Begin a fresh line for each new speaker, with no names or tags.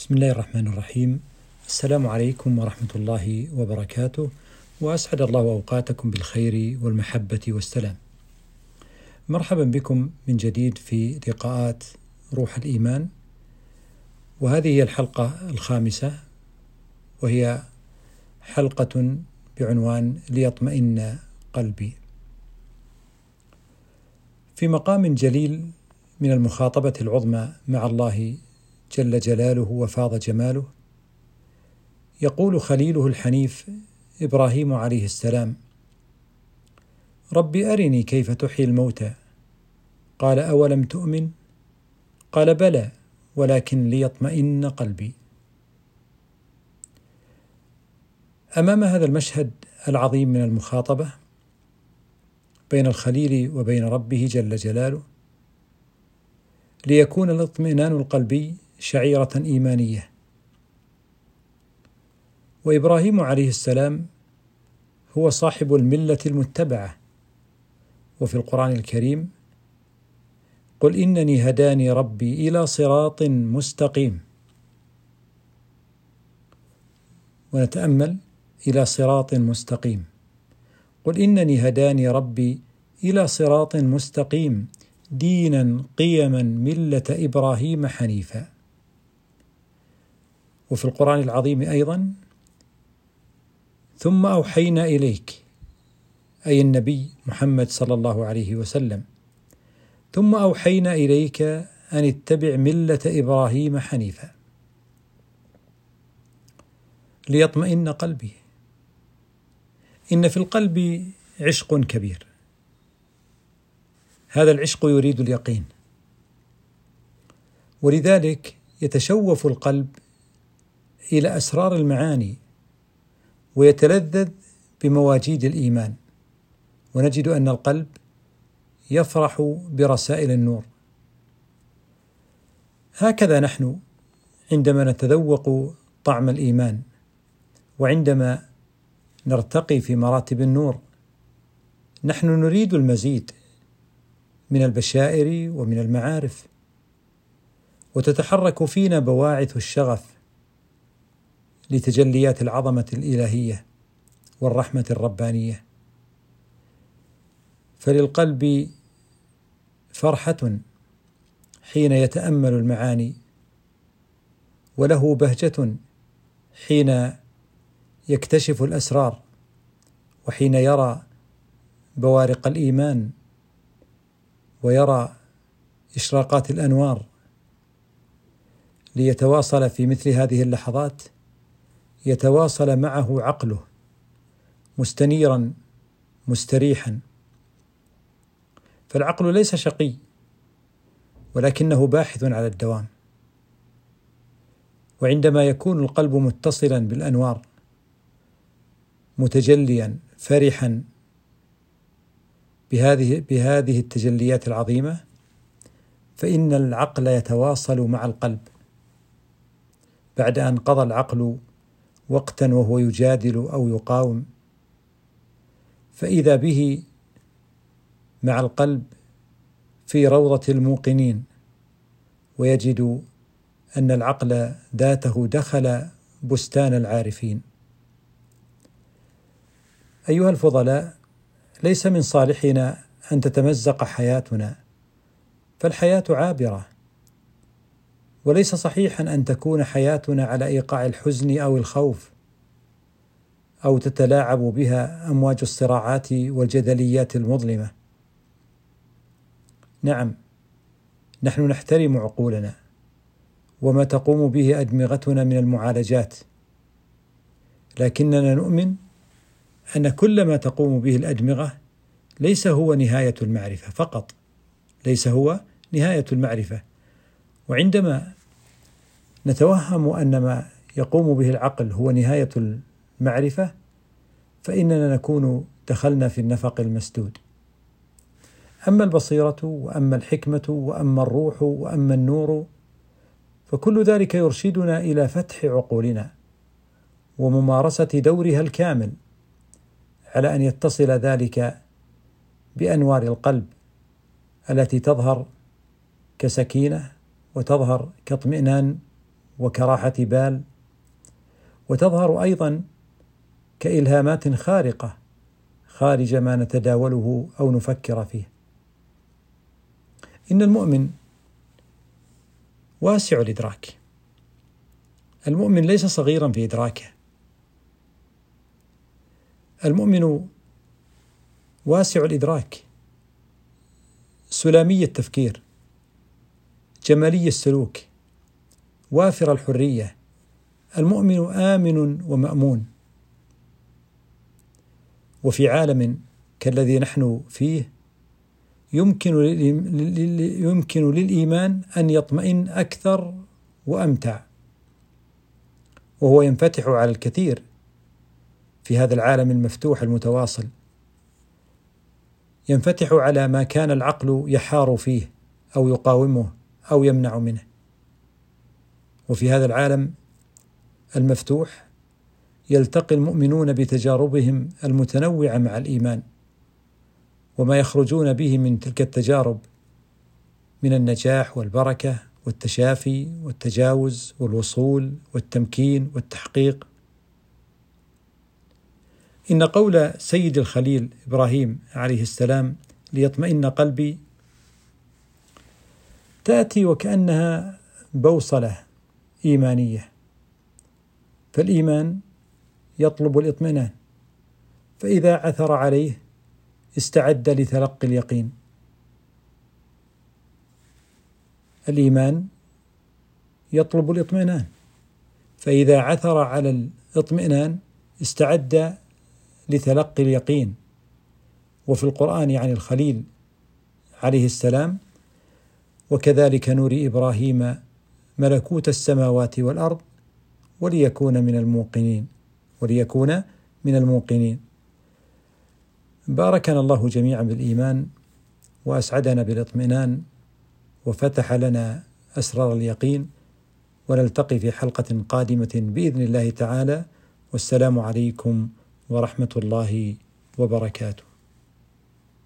بسم الله الرحمن الرحيم السلام عليكم ورحمة الله وبركاته وأسعد الله أوقاتكم بالخير والمحبة والسلام مرحبا بكم من جديد في لقاءات روح الإيمان وهذه هي الحلقة الخامسة وهي حلقة بعنوان ليطمئن قلبي في مقام جليل من المخاطبة العظمى مع الله جل جلاله وفاض جماله. يقول خليله الحنيف إبراهيم عليه السلام رب أرني كيف تحيي الموتى. قال أولم تؤمن؟ قال بلى ولكن ليطمئن قلبي. أمام هذا المشهد العظيم من المخاطبة بين الخليل وبين ربه جل جلاله ليكون الاطمئنان القلبي شعيرة إيمانية. وإبراهيم عليه السلام هو صاحب الملة المتبعة. وفي القرآن الكريم قل إنني هداني ربي إلى صراط مستقيم. ونتأمل إلى صراط مستقيم. قل إنني هداني ربي إلى صراط مستقيم. دينا قيما ملة إبراهيم حنيفا. وفي القرآن العظيم أيضا ثم أوحينا إليك أي النبي محمد صلى الله عليه وسلم ثم أوحينا إليك أن اتبع ملة إبراهيم حنيفا. ليطمئن قلبي. إن في القلب عشق كبير. هذا العشق يريد اليقين. ولذلك يتشوف القلب إلى أسرار المعاني ويتلذذ بمواجيد الإيمان. ونجد أن القلب يفرح برسائل النور. هكذا نحن عندما نتذوق طعم الإيمان وعندما نرتقي في مراتب النور نحن نريد المزيد من البشائر ومن المعارف. وتتحرك فينا بواعث الشغف لتجليات العظمة الإلهية والرحمة الربانية. فللقلب فرحة حين يتأمل المعاني وله بهجة حين يكتشف الأسرار وحين يرى بوارق الإيمان ويرى إشراقات الأنوار. ليتواصل في مثل هذه اللحظات يتواصل معه عقله مستنيرا مستريحا. فالعقل ليس شقي ولكنه باحث على الدوام. وعندما يكون القلب متصلا بالأنوار متجليا فرحا بهذه بهذه التجليات العظيمة فإن العقل يتواصل مع القلب. بعد أن قضى العقل وقتا وهو يجادل أو يقاوم. فإذا به مع القلب في روضة الموقنين ويجد أن العقل ذاته دخل بستان العارفين. أيها الفضلاء ليس من صالحنا أن تتمزق حياتنا فالحياة عابرة. وليس صحيحا أن تكون حياتنا على إيقاع الحزن أو الخوف أو تتلاعب بها أمواج الصراعات والجدليات المظلمة. نعم نحن نحترم عقولنا وما تقوم به أدمغتنا من المعالجات لكننا نؤمن أن كل ما تقوم به الأدمغة ليس هو نهاية المعرفة فقط ليس هو نهاية المعرفة. وعندما نتوهم أن ما يقوم به العقل هو نهاية المعرفة فإننا نكون دخلنا في النفق المسدود. أما البصيرة وأما الحكمة وأما الروح وأما النور فكل ذلك يرشدنا إلى فتح عقولنا وممارسة دورها الكامل على أن يتصل ذلك بأنوار القلب التي تظهر كسكينة وتظهر كاطمئنان وكراحة بال وتظهر أيضا كإلهامات خارقة خارج ما نتداوله أو نفكر فيه. إن المؤمن واسع الادراك المؤمن ليس صغيرا في إدراكه. المؤمن واسع الادراك سلامي التفكير. جمالي السلوك. وافر الحرية. المؤمن آمن ومأمون. وفي عالم كالذي نحن فيه يمكن يمكن للإيمان أن يطمئن أكثر وأمتع. وهو ينفتح على الكثير في هذا العالم المفتوح المتواصل. ينفتح على ما كان العقل يحار فيه أو يقاومه. أو يمنع منه. وفي هذا العالم المفتوح يلتقي المؤمنون بتجاربهم المتنوعة مع الإيمان وما يخرجون به من تلك التجارب من النجاح والبركة والتشافي والتجاوز والوصول والتمكين والتحقيق. إن قول سيد الخليل إبراهيم عليه السلام ليطمئن قلبي تأتي وكأنها بوصلة إيمانية. فالإيمان يطلب الاطمئنان. فإذا عثر عليه استعد لتلقي اليقين. الإيمان يطلب الاطمئنان. فإذا عثر على الاطمئنان استعد لتلقي اليقين. وفي القرآن يعني الخليل عليه السلام وكذلك نري إبراهيم ملكوت السماوات والأرض وليكون من الموقنين وليكون من الموقنين. باركنا الله جميعا بالإيمان وأسعدنا بالاطمئنان وفتح لنا أسرار اليقين ونلتقي في حلقة قادمة بإذن الله تعالى. والسلام عليكم ورحمة الله وبركاته.